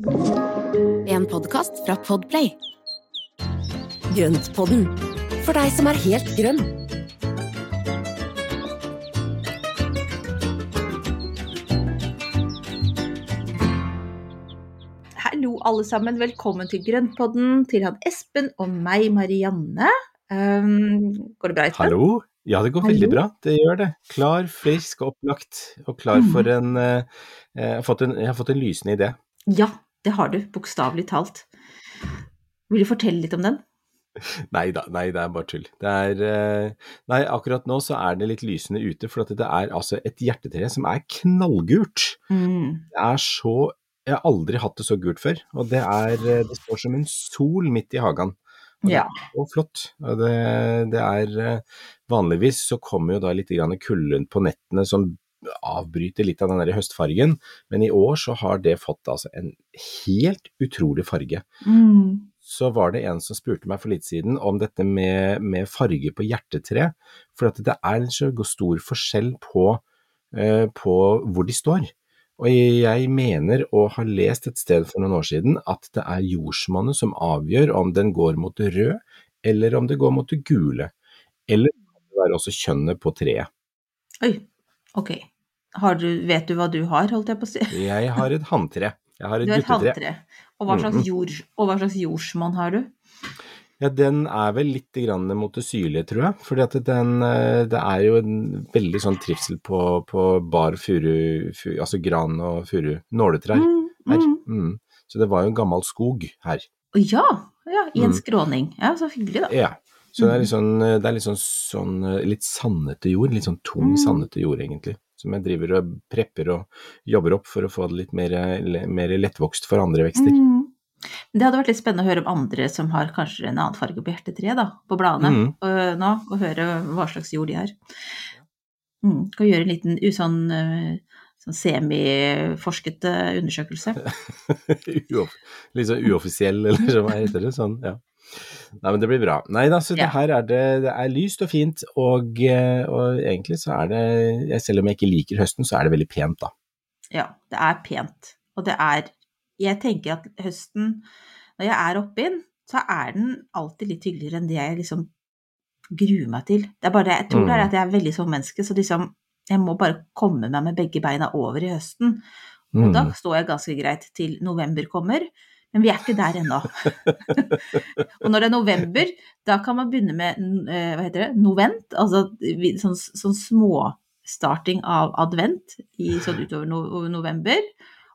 En podkast fra Podplay. Grøntpodden, for deg som er helt grønn. Hallo alle sammen, velkommen til Grønnpodden, til han Espen og meg, Marianne. Um, går det bra, Espen? Hallo? Ja, det går Hallo? veldig bra. Det gjør det. Klar, frisk, opplagt og klar for Mm. en, uh, jeg, har fått en Jeg har fått en lysende idé. Ja, det har du, bokstavelig talt. Vil du fortelle litt om den? Nei da, nei, det er bare tull. Det er eh, Nei, akkurat nå så er det litt lysende ute, for at det er altså et hjertetre som er knallgult. Mm. Det er så Jeg har aldri hatt det så gult før. Og det er eh, Det står som en sol midt i hagen. Og det er så flott. Og det, det er eh, Vanligvis så kommer jo da litt kulden på nettene som avbryter litt av den der høstfargen, men i år så har det fått altså en helt utrolig farge. Mm. Så var det en som spurte meg for litt siden om dette med, med farge på hjertetre, for at det er en så stor forskjell på, eh, på hvor de står. Og jeg mener å ha lest et sted for noen år siden at det er jordsmonnet som avgjør om den går mot det røde, eller om det går mot det gule. Eller kan det være også kjønnet på treet. Oi, ok. Har du, vet du hva du har, holdt jeg på å si? Jeg har et hanntre. Jeg har et Du har et guttetre. Og hva slags, Mhm. jord, og hva slags jordsmonn har du? Ja, den er vel litt grann mot det syrlige, tror jeg. Den, eh, det er jo en veldig sånn trivsel på, på bar furu, fu, altså gran og furu, nåletrær Mm, her. mm. Mm. Så det var jo en gammel skog her. Ja, ja, i en Mm. skråning. Ja, så hyggelig da. Ja. Så det er Mhm. litt sånn, det er litt sånn, sånn eh, litt sandete jord, litt sånn tung Mm. sandete jord egentlig. Som jeg driver og prepper og jobber opp for å få det litt mer, mer lettvokst for andre vekster. Mm. Det hadde vært litt spennende å høre om andre som har kanskje en annen farge på hjertetreet, da, på bladene Mm. og, nå, og høre hva slags jord de har. Mm. Kan gjøre en liten usånn sånn, sånn semiforsket undersøkelse. Litt sånn uoffisiell, eller hva heter det? Sånn, ja. Nei, men det blir bra. Nei da, så det Ja. her er det, det er lyst og fint, og, eh, og egentlig så er det, selv om jeg ikke liker høsten, så er det veldig pent da. Ja, det er pent. Og det er Jeg tenker at høsten, når jeg er oppi den, så er den alltid litt hyggeligere enn det jeg liksom gruer meg til. Det er bare det, jeg tror det er Mm. at jeg er veldig sånn menneske, så liksom jeg må bare komme meg med begge beina over i høsten. Og Mm. da står jeg ganske greit til november kommer, men vi er ikke der ennå. og når det er november, da kan man begynne med eh, hva heter det, novent, altså sånn, sånn småstarting av advent i, sånn utover no, november.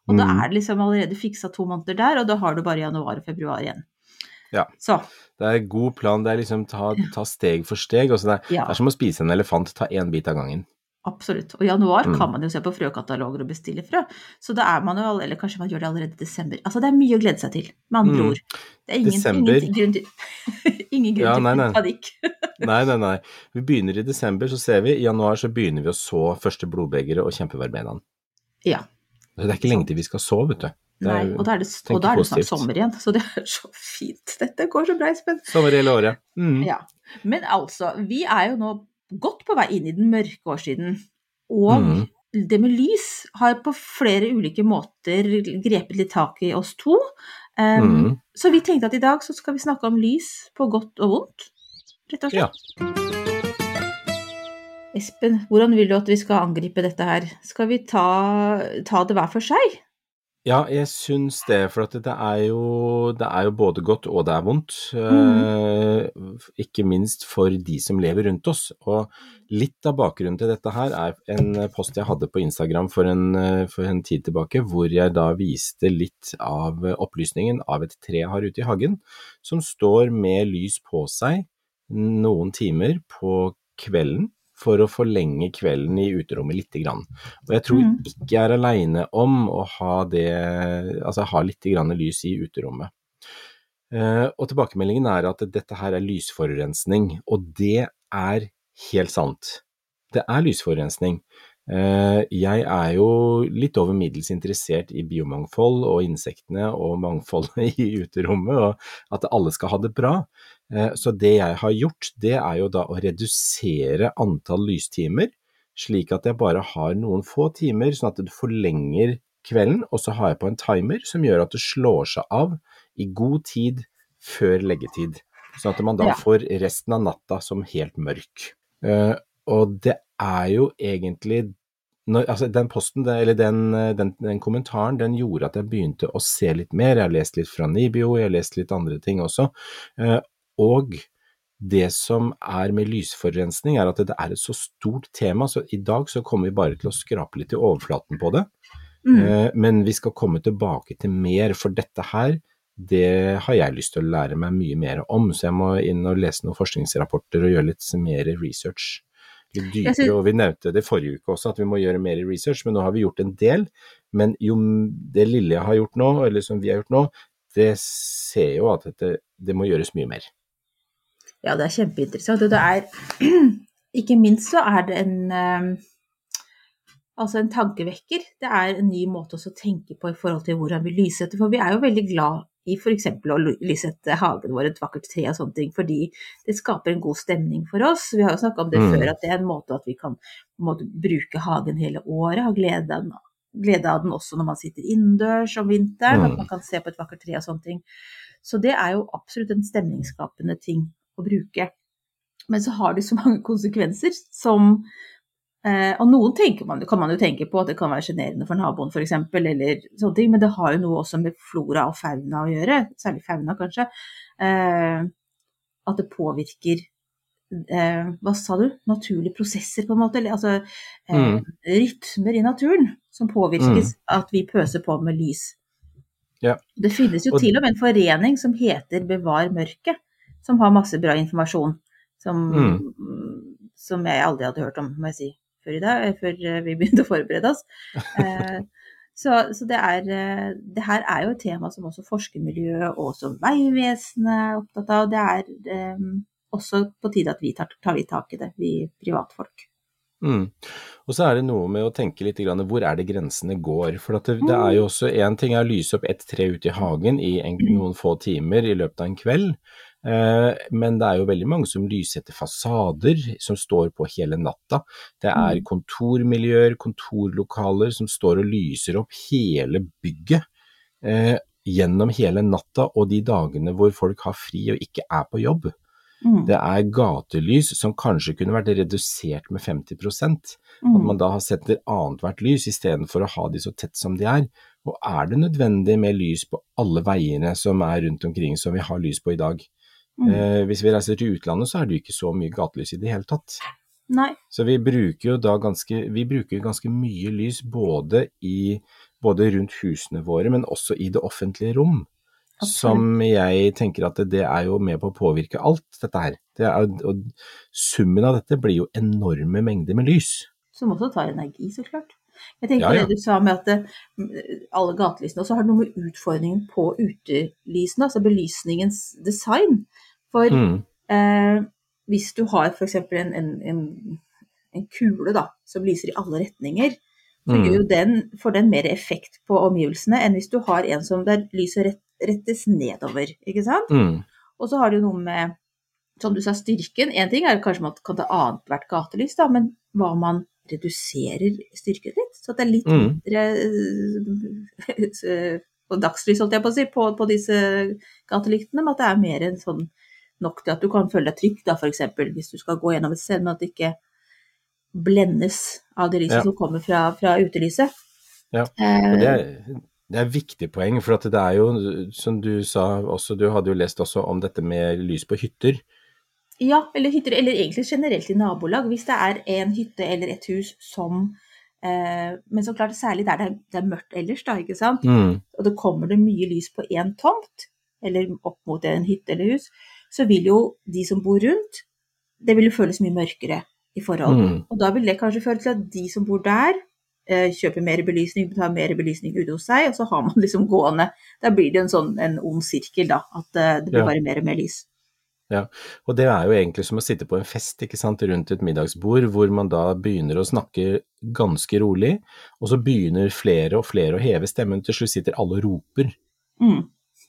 Og da Mm. er det liksom allerede fiksa to måneder der, og da har du bare januar og februar igjen. Ja. Så, Det er god plan, det er liksom ta, ta steg for steg, det, er, Ja. det er som å spise en elefant, ta én bit av gangen. Absolutt. Og i januar Mm. kan man jo se på frøkataloger og bestille frø. Så da er man jo, all- eller kanskje man gjør det allerede i desember. Altså det er mye å glede seg til, med andre Mm. ord. Det er ingen, Desember. ingen grunn til, ingen grunn Ja, nei, nei. panikk. Nei, nei, nei. Vi begynner i desember, så ser vi. I januar så begynner vi å så første blodbegeret og kjempeverbenaen. Ja. Det er ikke lenge til vi skal så, vet du. Er Nei, og da er det, og da er det snart sommer igjen, så det er så fint. Dette går så bra, Espen. Sommer hele året. Mm. Ja. Men altså, vi er jo nå godt på vei inn i den mørke årstiden. Og Mm. det med lys har på flere ulike måter grepet litt tak i oss to. Um, Mm. Så vi tenkte at i dag så skal vi snakke om lys på godt og vondt, rett og Ja. slett. Espen, hvordan vil du at vi skal angripe dette her? Skal vi ta, ta det hver for seg? Ja, jeg syns det, for at det er, jo, det er jo både godt og det er vondt. Mm. Eh, ikke minst for de som lever rundt oss. Og litt av bakgrunnen til dette her er en post jeg hadde på Instagram for en, eh, for en tid tilbake, hvor jeg da viste litt av opplysningen av et tre jeg har ute i hagen, som står med lys på seg noen timer på kvelden for å forlenge kvelden i uterommet lite grann. Og jeg tror Mm. ikke jeg er aleine om å ha det, altså ha lite grann lys i uterommet. Uh, og tilbakemeldingen er at dette her er lysforurensning, og det er helt sant. Det er lysforurensning. Eh, jeg er jo litt over middels interessert i biomangfold og insektene og mangfoldet i uterommet, og at alle skal ha det bra. Eh, Så det jeg har gjort, det er jo da å redusere antall lystimer, slik at jeg bare har noen få timer, sånn at du forlenger kvelden, og så har jeg på en timer som gjør at det slår seg av i god tid før leggetid. Sånn at man da får resten av natta som helt mørk. Eh, og det er jo egentlig når, altså den posten, eller den, den, den kommentaren, den gjorde at jeg begynte å se litt mer. Jeg har lest litt fra Nibio, jeg har lest litt andre ting også. Eh, og det som er med lysforurensning, er at det er et så stort tema, så i dag så kommer vi bare til å skrape litt i overflaten på det. Mm. Eh, Men vi skal komme tilbake til mer, for dette her, det har jeg lyst til å lære meg mye mer om. Så jeg må inn og lese noen forskningsrapporter og gjøre litt mer research. Dypere, synes- og vi nevnte det forrige uke også, at vi må gjøre mer research, men nå har vi gjort en del. Men jo det lille jeg har gjort nå, eller som vi har gjort nå, det ser jo at dette, det må gjøres mye mer. Ja, det er kjempeinteressant. Og det er Ikke minst så er det en eh, Altså en tankevekker. Det er en ny måte å tenke på i forhold til hvordan vi lyssetter. For vi er jo veldig glad i f.eks. å lyssette hagen vår, et vakkert tre og sånne ting, fordi det skaper en god stemning for oss. Vi har jo snakka om det Mm. før, at det er en måte at vi kan på en måte, bruke hagen hele året, ha glede av, glede av den også når man sitter innendørs om vinteren, Mm. at man kan se på et vakkert tre og sånne ting. Så det er jo absolutt en stemningsskapende ting å bruke. Men så har det så mange konsekvenser som eh, Og noen man, kan man jo tenke på at det kan være sjenerende for naboen f.eks., eller sånne ting, men det har jo noe også med flora og fauna å gjøre, særlig fauna kanskje. Eh, at det påvirker eh, hva sa du, naturlige prosesser på en måte, eller altså eh, Mm. rytmer i naturen som påvirkes at vi pøser på med lys. Ja. Det finnes jo Og- til og med en forening som heter Bevar mørket, som har masse bra informasjon. Som, Mm. som jeg aldri hadde hørt om, må jeg si, før i dag, eh, før eh, vi begynte å forberede oss. Eh, så så det, er, det her er jo et tema som også forskermiljøet og også Vegvesenet er opptatt av. Det er også på tide at vi tar, tar litt tak i det, vi privatfolk. Mm. Og så er det noe med å tenke litt grann, hvor er det grensene går. For at det, det er jo også én ting er å lyse opp ett tre ute i hagen i en, noen få timer i løpet av en kveld. Eh, men det er jo veldig mange som lyssetter fasader, som står på hele natta. Det er kontormiljøer, kontorlokaler som står og lyser opp hele bygget eh, gjennom hele natta og de dagene hvor folk har fri og ikke er på jobb. Mm. Det er gatelys som kanskje kunne vært redusert med 50% At Mm. man da har sett et annethvert lys istedenfor å ha de så tett som de er. Og er det nødvendig med lys på alle veiene som er rundt omkring som vi har lys på i dag? Mm. Eh, hvis vi reiser til utlandet så er det jo ikke så mye gatelys i det hele tatt. Nei. Så vi bruker jo da ganske, vi bruker ganske mye lys både, i, både rundt husene våre, men også i det offentlige rom. Absolutt. Som jeg tenker at det, det er jo med på å påvirke alt dette her. Det er, og summen av dette blir jo enorme mengder med lys. Som også tar energi, så klart. Jeg tenker Ja, på ja. det du sa med at det, alle gatelysene også har noe med utfordringen på utelysene, altså belysningens design. For Mm. eh, hvis du har f.eks. En, en, en, en kule da, som lyser i alle retninger, så Mm. den, får den mer effekt på omgivelsene enn hvis du har en som der lyset rett, rettes nedover, ikke sant? Mm. Og så har du noe med, som du sa, styrken. En ting er kanskje man kan ta annethvert gatelys, da, men hva man reduserer styrken litt. Så at det er litt Mm. mindre mm. på dagslys, holdt jeg på å si, på, på disse gatelyktene, men at det er mer enn sånn nok til at du kan føle deg trygg, da, f.eks. hvis du skal gå gjennom et sted, men at det ikke blendes av det lyset Ja. som kommer fra, fra utelyset. Ja, Eh, Og det er, det er viktig poeng, for at det er jo, som du sa også, du hadde jo lest også om dette med lys på hytter. Ja, eller hytter, eller egentlig generelt i nabolag. Hvis det er en hytte eller et hus som eh, Men så klart særlig der det er, det er mørkt ellers, da, ikke sant. Mm. Og det kommer det mye lys på én tomt, eller opp mot en hytte eller hus, så vil jo de som bor rundt, det vil jo føles mye mørkere i forhold. Mm. Og da vil det kanskje føre til at de som bor der, eh, kjøper mer belysning, tar mer belysning ute hos seg, og så har man liksom gående Da blir det en sånn en ond sirkel, da. At eh, det blir bare mer og mer lys. Og det er jo egentlig som å sitte på en fest ikke sant, rundt et middagsbord, hvor man da begynner å snakke ganske rolig, og så begynner flere og flere å heve stemmen, til slutt sitter alle og roper. Mm.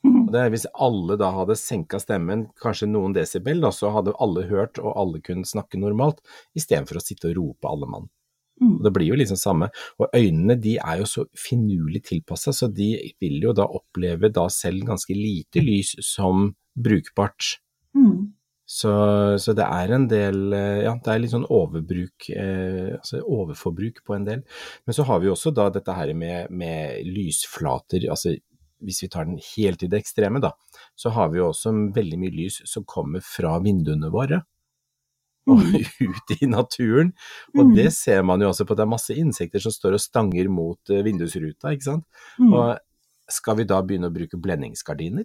Og det er Hvis alle da hadde senka stemmen kanskje noen desibel, da, så hadde alle hørt og alle kunne snakke normalt, istedenfor å sitte og rope alle mann. Mm. Det blir jo liksom samme. Og øynene de er jo så finurlig tilpassa, så de vil jo da oppleve da selv ganske lite lys som brukbart. Mm. Så, så det er en del eh, Ja, det er litt sånn overbruk, eh, altså overforbruk på en del. Men så har vi også da dette her med, med lysflater, altså hvis vi tar den helt i det ekstreme, da, så har vi jo også veldig mye lys som kommer fra vinduene våre og ut i naturen. Og Mm. det ser man jo også på at det er masse insekter som står og stanger mot eh, vindusruta, ikke sant. Mm. Og skal vi da begynne å bruke blendingsgardiner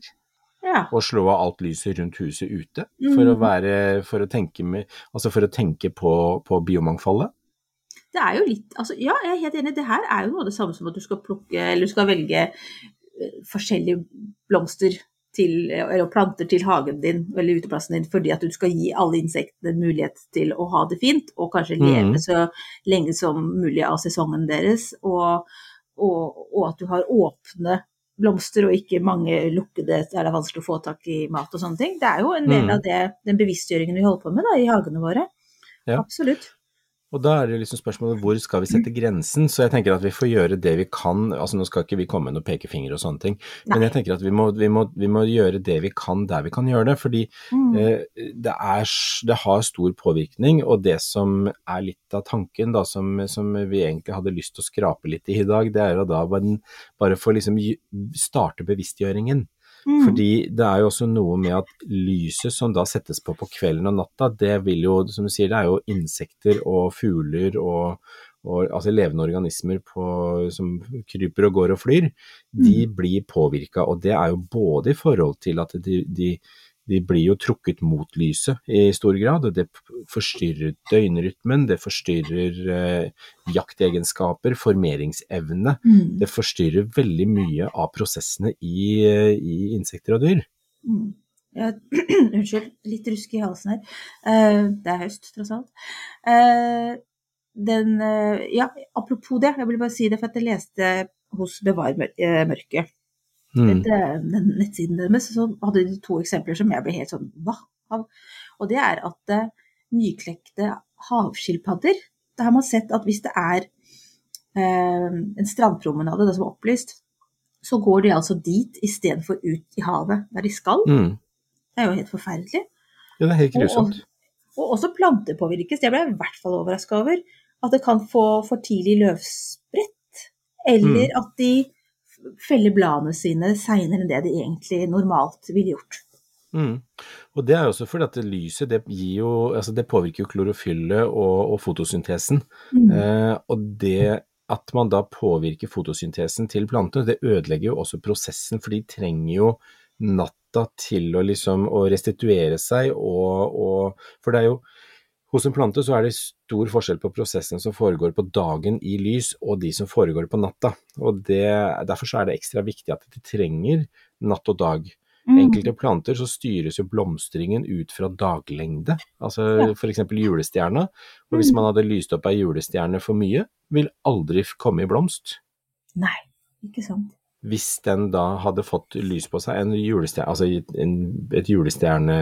Ja. og slå av alt lyset rundt huset ute Mm. for å være, for å tenke med, altså for å tenke på, på biomangfoldet? Det er jo litt altså, Ja, jeg er helt enig. Det her er jo noe av det samme som at du skal plukke eller du skal velge eh, forskjellige blomster til, eller planter til hagen din eller uteplassen din fordi at du skal gi alle insektene mulighet til å ha det fint og kanskje leve mm. så lenge som mulig av sesongen deres. Og, og, og at du har åpne blomster og ikke mange lukkede der det er vanskelig å få tak i mat og sånne ting. Det er jo en del Mhm. av det, den bevisstgjøringen vi holder på med da, i hagene våre. Ja. Absolutt. Og da er det liksom spørsmålet hvor skal vi sette grensen? Så jeg tenker at vi får gjøre det vi kan, altså nå skal ikke vi komme med noen pekefinger og sånne ting, men jeg tenker at vi må, vi, må, vi må gjøre det vi kan der vi kan gjøre det. Fordi Mm. eh, det, er, det har stor påvirkning, og det som er litt av tanken da, som, som vi egentlig hadde lyst til å skrape litt i i dag, det er jo da bare, bare for liksom starte bevisstgjøringen. Mm. Fordi det er jo også noe med at lyset som da settes på på kvelden og natta, det vil jo, som du sier, det er jo insekter og fugler og, og altså levende organismer på, som kryper og går og flyr, de blir påvirka. Og det er jo både i forhold til at de, de, de blir jo trukket mot lyset i stor grad, og det forstyrrer døgnrytmen, det forstyrrer eh, jaktegenskaper, formeringsevne. Mm. Det forstyrrer veldig mye av prosessene i, i insekter og dyr. Mm. Ja, unnskyld, litt rusk i halsen her. Uh, det er høst, tross alt. Uh, den, uh, ja, apropos det, jeg vil bare si det, for at jeg leste hos Bevar mørket, Mm. det, den nettsiden deres, så hadde de to eksempler som jeg ble helt sånn hva? Og det er at eh, nyklekte havskilpadder, da har man sett at hvis det er eh, en strandpromenade, det som er opplyst, så går de altså dit istedenfor ut i havet, der de skal. Mm. Det er jo helt forferdelig. Ja, det er helt Og, grusomt. og også planter påvirkes. Det ble jeg i hvert fall overraska over. At det kan få for tidlig løvsprett. Eller Mm. at de feller bladene sine seinere enn det de egentlig normalt ville gjort. Mm. Og det er jo også fordi at lyset det gir jo, altså det påvirker jo klorofyllet og, og fotosyntesen. Mm. Eh, og det at man da påvirker fotosyntesen til plantene, det ødelegger jo også prosessen, for de trenger jo natta til å liksom å restituere seg og, og For det er jo hos en plante så er det stor forskjell på prosessene som foregår på dagen i lys og de som foregår på natta. Og det, Derfor så er det ekstra viktig at de trenger natt og dag. Mm. Enkelte planter så styres jo blomstringen ut fra daglengde, altså Ja. f.eks. julestjerna. Og hvis Mm. man hadde lyst opp ei julestjerne for mye, vil aldri komme i blomst. Nei, ikke sant. Hvis den da hadde fått lys på seg, en julestjerne, altså en, et julestjerne,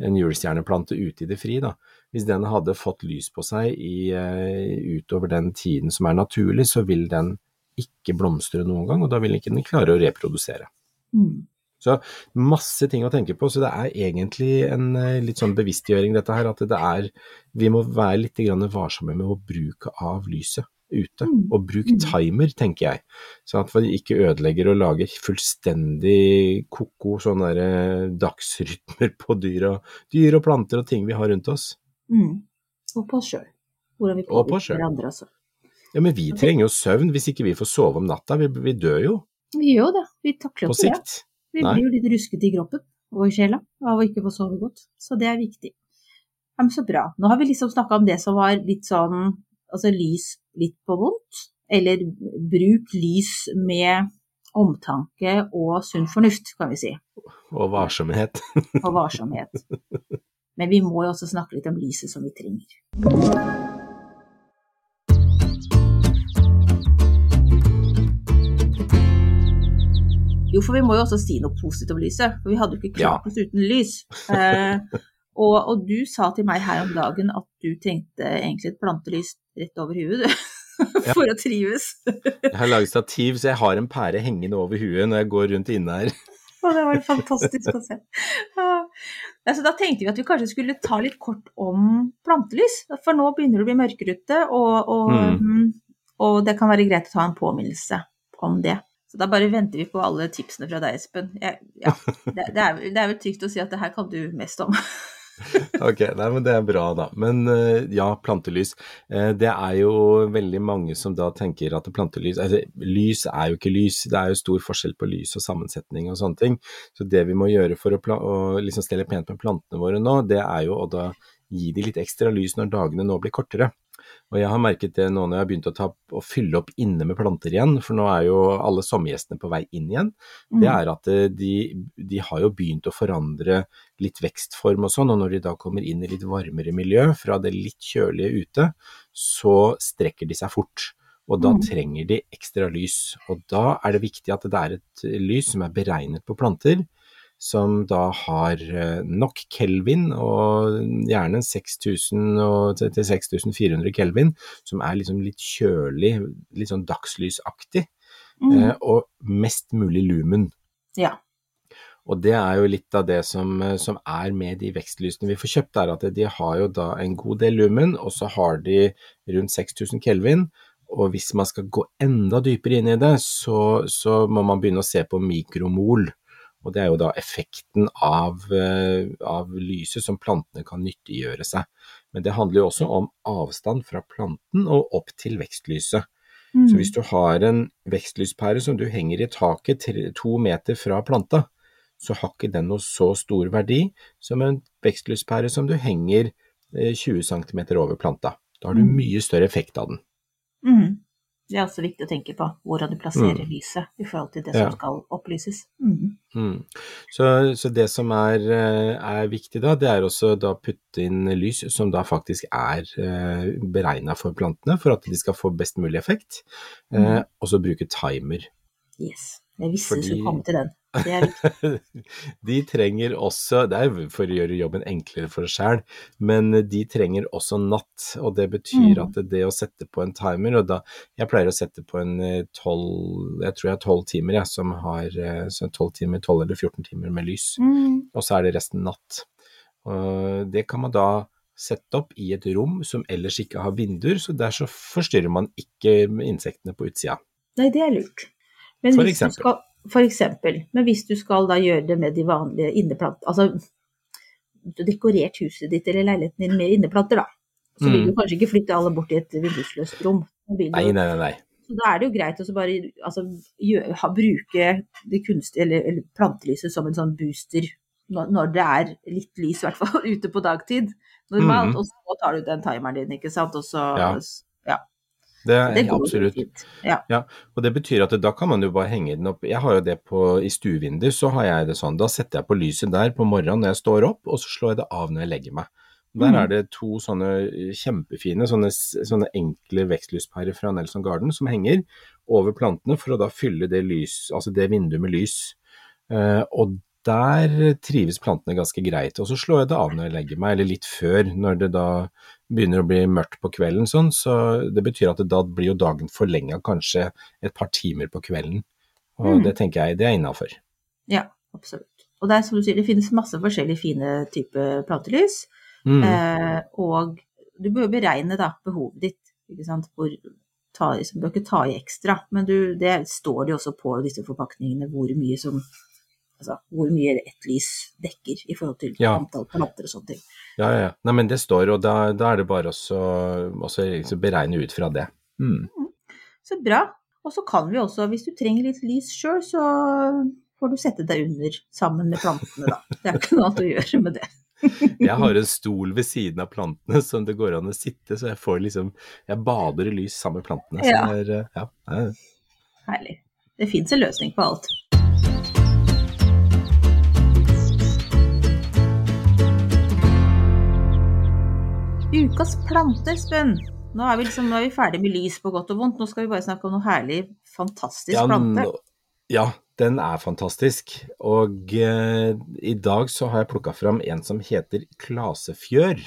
en julestjerneplante ute i det fri, da. Hvis den hadde fått lys på seg i, eh, utover den tiden som er naturlig, så vil den ikke blomstre noen gang, og da vil ikke den klare å reprodusere. Mm. Så masse ting å tenke på, så det er egentlig en eh, litt sånn bevisstgjøring dette her, at det er, vi må være litt varsomme med å bruke av lyset ute, Mm. og bruk Mm. timer, tenker jeg. Sånn at man ikke ødelegger og lager fullstendig ko-ko sånne der, eh, dagsrytmer på dyr og, dyr og planter og ting vi har rundt oss. Mm. Og på oss sjøl. Hvordan vi påvirker hverandre altså. Ja, men vi trenger jo søvn hvis ikke vi får sove om natta, vi, vi dør jo Vi gjør jo det. Vi takler jo ikke det. sikt. Vi Nei. blir jo litt ruskete i kroppen og i sjela av å ikke få sove godt. Så det er viktig. Ja, men så bra. Nå har vi liksom snakka om det som var litt sånn altså lys litt på vondt, eller bruk lys med omtanke og sunn fornuft, kan vi si, Og varsomhet. og varsomhet. Men vi må jo også snakke litt om lyset som vi trenger. Jo, for vi må jo også si noe positivt om lyset, for vi hadde jo ikke klart oss uten lys. Eh, Og, og du sa til meg her om dagen at du trengte egentlig et plantelys rett over huet, du. For å trives. Jeg har laget stativ, så jeg har en pære hengende over huet når jeg går rundt inne her. Og det var fantastisk å se. Ja. Så da tenkte vi at vi kanskje skulle ta litt kort om plantelys. For nå begynner det å bli mørkere ute, og, og, Mm. og det kan være greit å ta en påminnelse om det. Så da bare venter vi på alle tipsene fra deg, Espen. Jeg, ja, det, det, er, det er vel trygt å si at det her kan du mest om. Ok, nei, men det er bra da. Men eh, ja, plantelys. Eh, det er jo veldig mange som da tenker at plantelys altså, Lys er jo ikke lys, det er jo stor forskjell på lys og sammensetning og sånne ting. Så det vi må gjøre for å, å liksom stelle pent med plantene våre nå, det er jo å da gi de litt ekstra lys når dagene nå blir kortere. Og jeg har merket det nå når jeg har begynt å, ta, å fylle opp inne med planter igjen, for nå er jo alle sommergjestene på vei inn igjen. Det er at eh, de, de har jo begynt å forandre litt vekstform og sånn, og når de da kommer inn i litt varmere miljø fra det litt kjølige ute, så strekker de seg fort. Og da Mm. trenger de ekstra lys. Og da er det viktig at det er et lys som er beregnet på planter, som da har eh, nok kelvin, og gjerne 6000 og til til 6400 kelvin, som er liksom litt kjølig, litt sånn dagslysaktig, Mm. eh, og mest mulig lumen. Ja. Og det er jo litt av det som, eh, som er med de vekstlysene vi får kjøpt, er at de har jo da en god del lumen, og så har de rundt 6000 kelvin. Og hvis man skal gå enda dypere inn i det, så, så må man begynne å se på mikromol. Og det er jo da effekten av, eh, av lyset som plantene kan nyttiggjøre seg. Men det handler jo også om avstand fra planten og opp til vekstlyset. Mm. Så hvis du har en vekstlyspære som du henger i taket to meter fra planta, så har ikke den noe så stor verdi som en vekstlyspære som du henger eh, 20 cm over planta. Da har du Mm. mye større effekt av den. Mm. Det er også viktig å tenke på hvordan du plasserer Mm. lyset i forhold til det Ja. som skal opplyses. Mm. Mm. Så, så det som er, eh, er viktig da, det er også da putte inn lys som da faktisk er eh, beregna for plantene, for at de skal få best mulig effekt, eh, Mm. og så bruke timer. Yes. Jeg visste du skulle komme til den. De trenger også, det er for å gjøre jobben enklere for oss sjæl, men de trenger også natt. Og det betyr Mm. at det å sette på en timer, og da Jeg pleier å sette på en eh, tolv Jeg tror jeg har tolv timer, jeg, som har tolv 12 timer, 12 eller 14 timer med lys. Mm. Og så er det resten natt. Og det kan man da sette opp i et rom som ellers ikke har vinduer, så der så forstyrrer man ikke insektene på utsida. Nei, det er lurt. Men For eksempel. Skal, for eksempel. Men hvis du skal da gjøre det med de vanlige inneplant... Altså du har dekorert huset ditt eller leiligheten din med inneplanter, da. Så vil Mm. du kanskje ikke flytte alle bort i et vindusløst rom. Nei, nei, nei. nei. Så da er det jo greit å bare altså, gjø- ha, bruke det kunstige eller, eller plantelyset som en sånn booster når, når det er litt lys, i hvert fall ute på dagtid normalt. Mhm. Og så tar du den timeren din, ikke sant. Og så Ja. ja. Det er Det absolutt. fint. Ja. Ja, og det betyr at da kan man jo bare henge den opp. Jeg har jo det på, i stuevinduet, så har jeg det sånn. Da setter jeg på lyset der på morgenen når jeg står opp, og så slår jeg det av når jeg legger meg. Der Mm. er det to sånne kjempefine, sånne, sånne enkle vekstlyspærer fra Nelson Garden som henger over plantene for å da fylle det lys, altså det vinduet med lys. Uh, og der trives plantene ganske greit. Og så slår jeg det av når jeg legger meg, eller litt før, når det da begynner å bli mørkt på kvelden sånn, så det betyr at det, da blir jo dagen forlenga kanskje et par timer på kvelden. Og Mm. det tenker jeg det er innafor. ja, absolutt. Og det er som du sier, det finnes masse forskjellige fine typer plantelys. Mm. Eh, og du bør beregne da, behovet ditt. Ikke sant? Hvor, ta, du bør ikke ta i ekstra, men du, det står det også på disse forpakningene hvor mye som Altså hvor mye ett lys dekker i forhold til Ja. antall planter og sånne ting. Ja, ja, ja. Nei, men det står, og da, da er det bare også liksom beregne ut fra det. Mm. Så bra. Og så kan vi også, hvis du trenger litt lys sjøl, så får du sette deg under sammen med plantene, da. Det er ikke noe annet å gjøre med det. Jeg har en stol ved siden av plantene som det går an å sitte, så jeg får liksom Jeg bader i lys sammen med plantene. Så Ja. er, ja, er Herlig. Det fins en løsning på alt. Ukas plante, Espen. Nå er, vi liksom, nå er vi ferdig med lys på godt og vondt. Nå skal vi bare snakke om noe herlig, fantastisk ja, plante. ja, Den er fantastisk. Og eh, i dag så har jeg plukka fram en som heter klasefjør.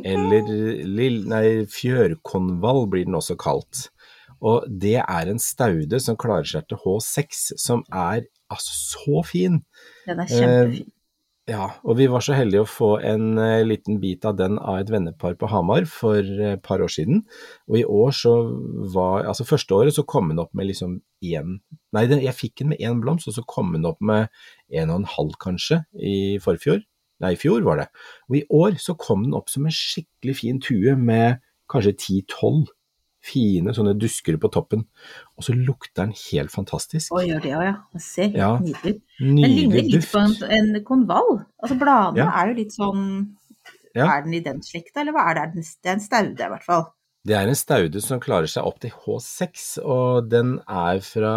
Eller lill, nei, fjørkonvall blir den også kalt. Og det er en staude som klarer seg til H6, som er altså så fin. Den er kjempefin. Ja, og vi var så heldige å få en uh, liten bit av den av et vennepar på Hamar for et uh, par år siden. Og i år så var Altså første året så kom den opp med liksom én Nei, jeg fikk den med én blomst, og så kom den opp med en og en halv kanskje i forfjor. Nei, i fjor var det. Og i år så kom den opp som en skikkelig fin tue med kanskje ti-tolv fine sånne dusker på toppen. Og så lukter den helt fantastisk. Å, gjør det òg, ja. Det ser helt Ja. nydelig ut. Den ligner litt duft. på en, en konvall. Altså bladene Ja. er jo litt sånn Ja. Er den i den slekta, eller hva er det? Det er en staude, i hvert fall. Det er en staude som klarer seg opp til H6, og den er fra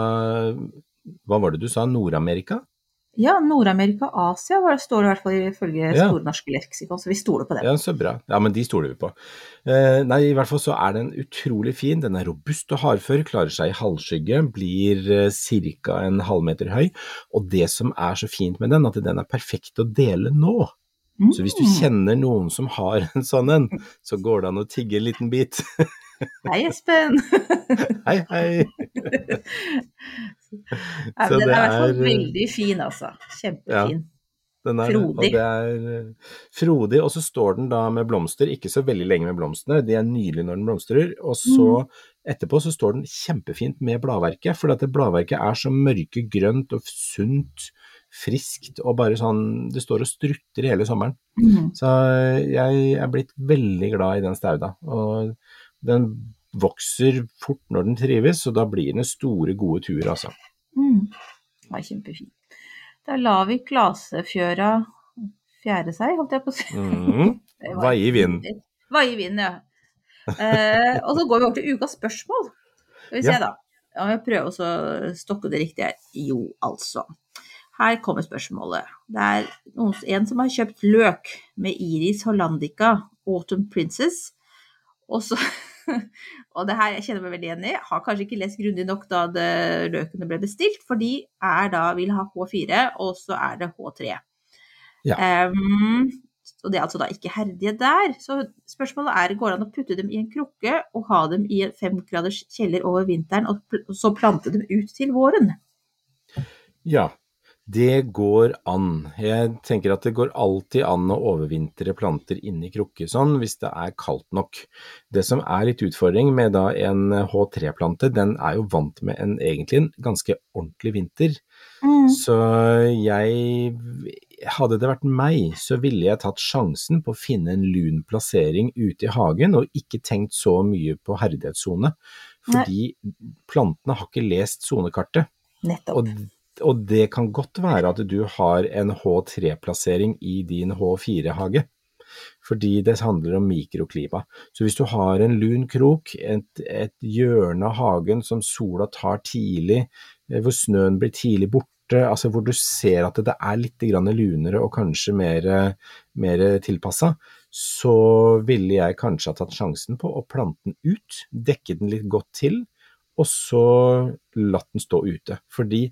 Hva var det du sa? Nord-Amerika? Ja, Nord-Amerika og Asia var det, står det i hvert fall ifølge Ja. Store norske leksikon, så vi stoler på det. Ja, så bra. Ja, men de stoler vi på. Eh, nei, i hvert fall så er den utrolig fin. Den er robust og hardfør, klarer seg i halvskygge, blir eh, ca. en halvmeter høy. Og det som er så fint med den, at den er perfekt å dele nå. Så hvis du Mm. kjenner noen som har en sånn en, så går det an å tigge en liten bit. Hei, Espen! Hei, hei! Nei, den det er i hvert fall er- veldig fin, altså. Kjempefin. Den er, Frodig. Og det er eh, frodig, og så står den da med blomster, ikke så veldig lenge med blomstene, de er nydelige når den blomstrer, og så etterpå så står den kjempefint med bladverket, for dette bladverket er så mørke grønt og sunt, friskt, og bare sånn, det står og strutter hele sommeren. Mm. Så jeg er blitt veldig glad i den stauda, og den vokser fort når den trives, og da blir den store, gode turer, altså. Mm. Det var kjempefint. Da lar vi klasefjøra fjære seg, holdt jeg på å si. Mhm. Vaie i vind. fint. Vaie i vind, ja. Eh, og så går vi over til ukas spørsmål. Skal vi se, Ja. da. Ja, jeg prøver å stokke det riktig her. Jo, altså. Her kommer spørsmålet. Det er noen, en som har kjøpt løk med Iris hollandica, Autumn Princess. Og så Og det her jeg kjenner meg veldig igjen i. Har kanskje ikke lest grundig nok da det, løkene ble bestilt, for de er da, vil ha H4, og så er det H3. Ja. Um, og det er altså da ikke herdige der. Så spørsmålet er, går det an å putte dem i en krukke og ha dem i en femgraders kjeller over vinteren, og så plante dem ut til våren? Ja, det går an. Jeg tenker at det går alltid an å overvintre planter inni krukke sånn, hvis det er kaldt nok. Det som er litt utfordring med da en H3-plante, den er jo vant med en egentlig en ganske ordentlig vinter. Så jeg, hadde det vært meg, så ville jeg tatt sjansen på å finne en lun plassering ute i hagen, og ikke tenkt så mye på herdighetssone. Fordi plantene har ikke lest sonekartet. Nettopp. Og, og det kan godt være at du har en H3-plassering i din H4-hage. Fordi det handler om mikroklima. Så hvis du har en lun krok, et, et hjørne av hagen som sola tar tidlig, eh, hvor snøen blir tidlig borte, altså hvor du ser at det er litt lunere og kanskje mer, mer tilpassa, så ville jeg kanskje ha tatt sjansen på å plante den ut, dekke den litt godt til, og så latt den stå ute. Fordi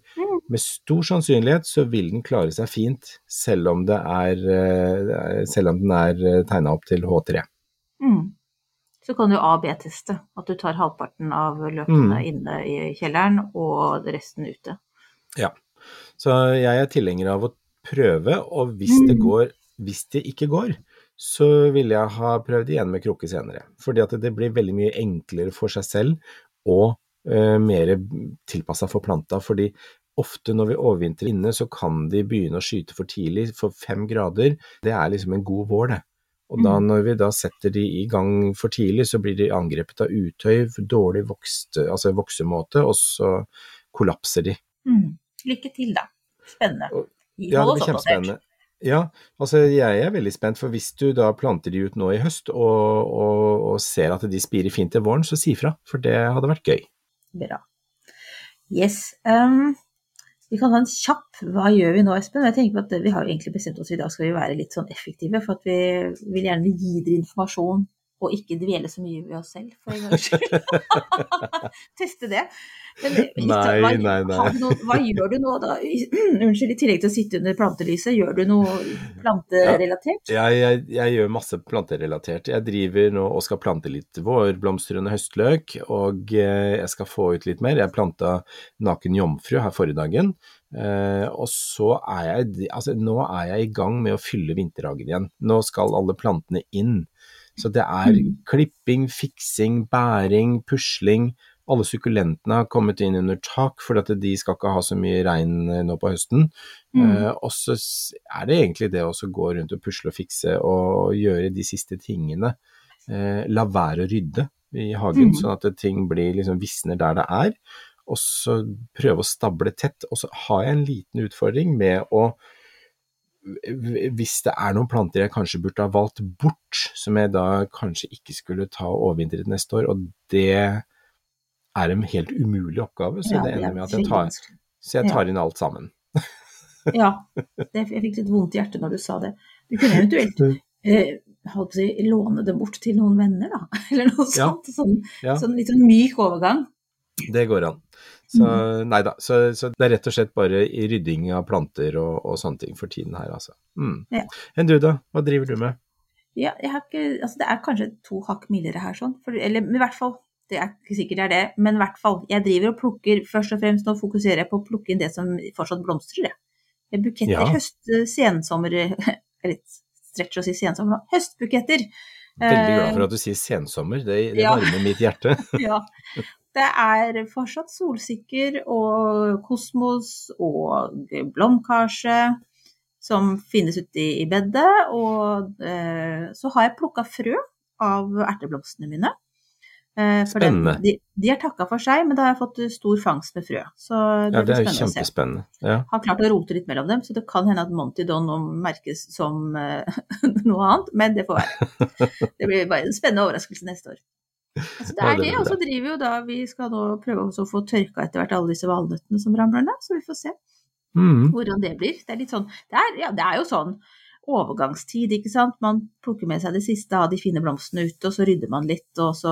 med stor sannsynlighet så vil den klare seg fint, selv om, det er, eh, selv om den er tegna opp til H3. Mm. Så kan du A-B-teste, at du tar halvparten av løpene Mm. inne i kjelleren og resten ute. Ja. Så jeg er tilhenger av å prøve, og hvis det går Hvis det ikke går, så vil jeg ha prøvd igjen med krukke senere. Fordi at det blir veldig mye enklere for seg selv og uh, mer tilpassa for planta. Fordi ofte når vi overvintrer inne, så kan de begynne å skyte for tidlig. For fem grader, det er liksom en god vår, det. Og da, Mm. når vi da setter de i gang for tidlig, så blir de angrepet av utøy, dårlig vokst, altså voksemåte, og så kollapser de. Mm. Lykke til, da. Spennende. Og- Ja, det blir kjempespennende. Ja, altså jeg er veldig spent, for hvis du da planter de ut nå i høst og, og, og ser at de spirer fint til våren, så si fra, for det hadde vært gøy. Bra. Yes. Um, vi kan ha en kjapp Hva gjør vi nå, Espen? Jeg tenker at Vi har egentlig bestemt oss i dag skal vi være litt sånn effektive, for at vi vil gjerne gi dere informasjon og ikke dvele så mye ved oss selv, for en gangs skyld. Teste det. Men, litt, Nei, hva, nei, nei. noe, hva gjør du nå, da? Unnskyld, i tillegg til å sitte under plantelyset, gjør du noe planterelatert? Jeg, jeg, jeg gjør masse planterelatert. Jeg driver nå og skal plante litt vårblomstrende høstløk, og eh, jeg skal få ut litt mer. Jeg planta naken jomfru her forrige dagen. Uh, og så er jeg altså nå er jeg i gang med å fylle vinterhagen igjen. Nå skal alle plantene inn. Så det er Mm. klipping, fiksing, bæring, pusling. Alle sukkulentene har kommet inn under tak, for at de skal ikke ha så mye regn eh, nå på høsten. Mm. Uh, og så er det egentlig det å gå rundt og pusle og fikse og gjøre de siste tingene. Uh, la være å rydde i hagen, mm. sånn at ting blir liksom visner der det er. Og så prøve å stable tett. Og så har jeg en liten utfordring med å hvis det er noen planter jeg kanskje burde ha valgt bort, som jeg da kanskje ikke skulle ta overvintret neste år, og det er en helt umulig oppgave, så Ja, det er ender med at jeg tar, jeg Ja. tar inn alt sammen. Ja, det, jeg fikk litt vondt i hjertet når du sa det. Du kunne eventuelt eh, si, låne det bort til noen venner, da. Eller noe Ja. sånt. Sånn, sånn litt sånn myk overgang. Det går an. Så Mm. nei da, så, så det er rett og slett bare i rydding av planter og, og sånne ting for tiden her, altså. Mm. Ja. Enn du da, hva driver du med? Ja, ikke, altså det er kanskje to hakk mildere her, sånn. For, eller i hvert fall, det er ikke sikkert det er det, men i hvert fall. Jeg driver og plukker, først og fremst nå fokuserer jeg på å plukke inn det som fortsatt blomstrer, jeg. Buketter, Ja. høst, sensommer, litt stretch å si sensommer nå, høstbuketter. Veldig glad Eh, for at du sier sensommer, det, det ja. varmer mitt hjerte. ja. Det er fortsatt solsikker og kosmos og blomkarse som finnes ute i, bedet. Og eh, så har jeg plukka frø av erteblomstene mine. Eh, Spennende. de, de er takka for seg, men da har jeg fått stor fangst med frø. Så det Ja, det er jo kjempespennende. Ja. Har klart å rote litt mellom dem, så det kan hende at Monty Don nå merkes som eh, noe annet, men det får være. Det blir bare en spennende overraskelse neste år. Altså, det er det og så driver jo da Vi skal nå prøve også å få tørka etter hvert alle disse valnøttene som ramler ned, så vi får se Mm. hvordan det blir. Det er litt sånn Det er, ja, det er jo sånn overgangstid, ikke sant. Man plukker med seg det siste av de fine blomstene ute, og så rydder man litt, og så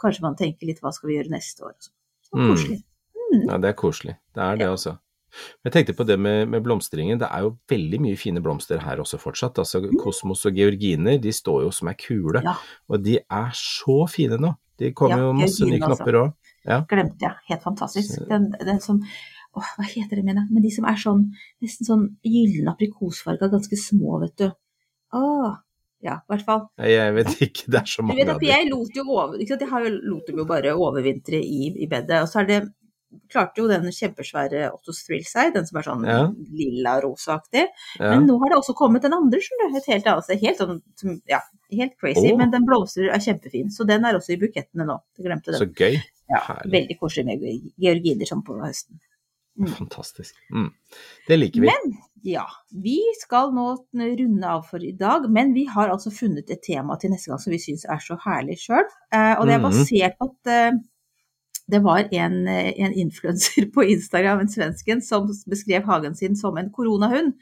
kanskje man tenker litt hva skal vi gjøre neste år. Så, så Mm. koselig. Mm. Ja, det er koselig. Det er det også. Jeg tenkte på det med, med blomstringen. Det er jo veldig mye fine blomster her også fortsatt. Altså Kosmos og georginer, de står jo som ei kule. Ja. Og de er så fine nå. De kommer Ja, jo masse nye altså. knopper òg. Glemte jeg. Helt fantastisk. Den, den som Åh, hva heter det, mener jeg? Men de som er sånn nesten sånn gyllen aprikosfarga, ganske små, vet du. Åh. Ja, i hvert fall. Jeg vet ikke, det er så mange av dem. jeg lot jo over, ikke sant? Jeg har jo lot dem jo bare overvintre i, i bedet. Og så er det klarte jo den kjempesvære Ottos Thrill seg, den som er sånn Ja. lilla-rosaaktig. Ja. Men nå har det også kommet den andre, skjønner. Et helt annet sted. Helt sånn, ja, helt crazy. Oh. Men den blomstrer er kjempefin. Så den er også i bukettene nå. Jeg glemte Så gøy. Ja, herlig. veldig koselig med georginer sånn på høsten. Mm. Fantastisk. Mm. Det liker vi. Men ja, vi skal nå runde av for i dag, men vi har altså funnet et tema til neste gang som vi syns er så herlig sjøl. Eh, og det er Mhm. basert på at eh, det var en, eh, en influenser på Instagram, en svensken, som beskrev hagen sin som en koronahund.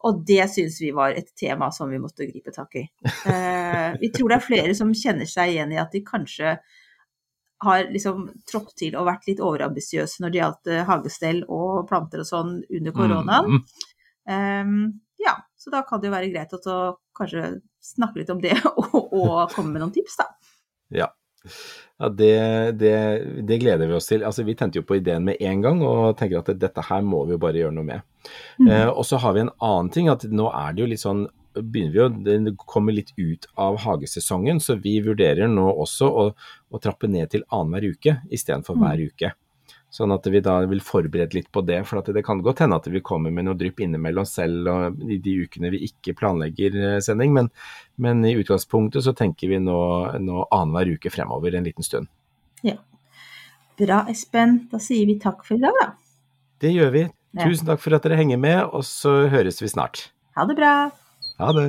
Og det syns vi var et tema som vi måtte gripe tak i. Eh, vi tror det er flere som kjenner seg igjen i at de kanskje har liksom trådt til og vært litt overambisiøse når det gjaldt eh, hagestell og planter og sånn under koronaen. Mm. Um, ja, så da kan det jo være greit å kanskje snakke litt om det og, og komme med noen tips, da. Ja. Ja, det, det, det gleder vi oss til. Altså, vi tente jo på ideen med en gang og tenker at dette her må vi jo bare gjøre noe med. Mm. Eh, og så har vi en annen ting, at nå er det jo litt sånn begynner vi å Det kommer litt ut av hagesesongen, så vi vurderer nå også å, å trappe ned til annenhver uke istedenfor Mm. hver uke. Sånn at vi da vil forberede litt på det, for at det kan godt hende at vi kommer med noe drypp innimellom selv og i de ukene vi ikke planlegger eh, sending, men, men i utgangspunktet så tenker vi nå, nå annenhver uke fremover en liten stund. Ja. Bra, Espen. Da sier vi takk for i dag, da. Det gjør vi. Tusen takk for at dere henger med, og så høres vi snart. Ha det bra. Ha det.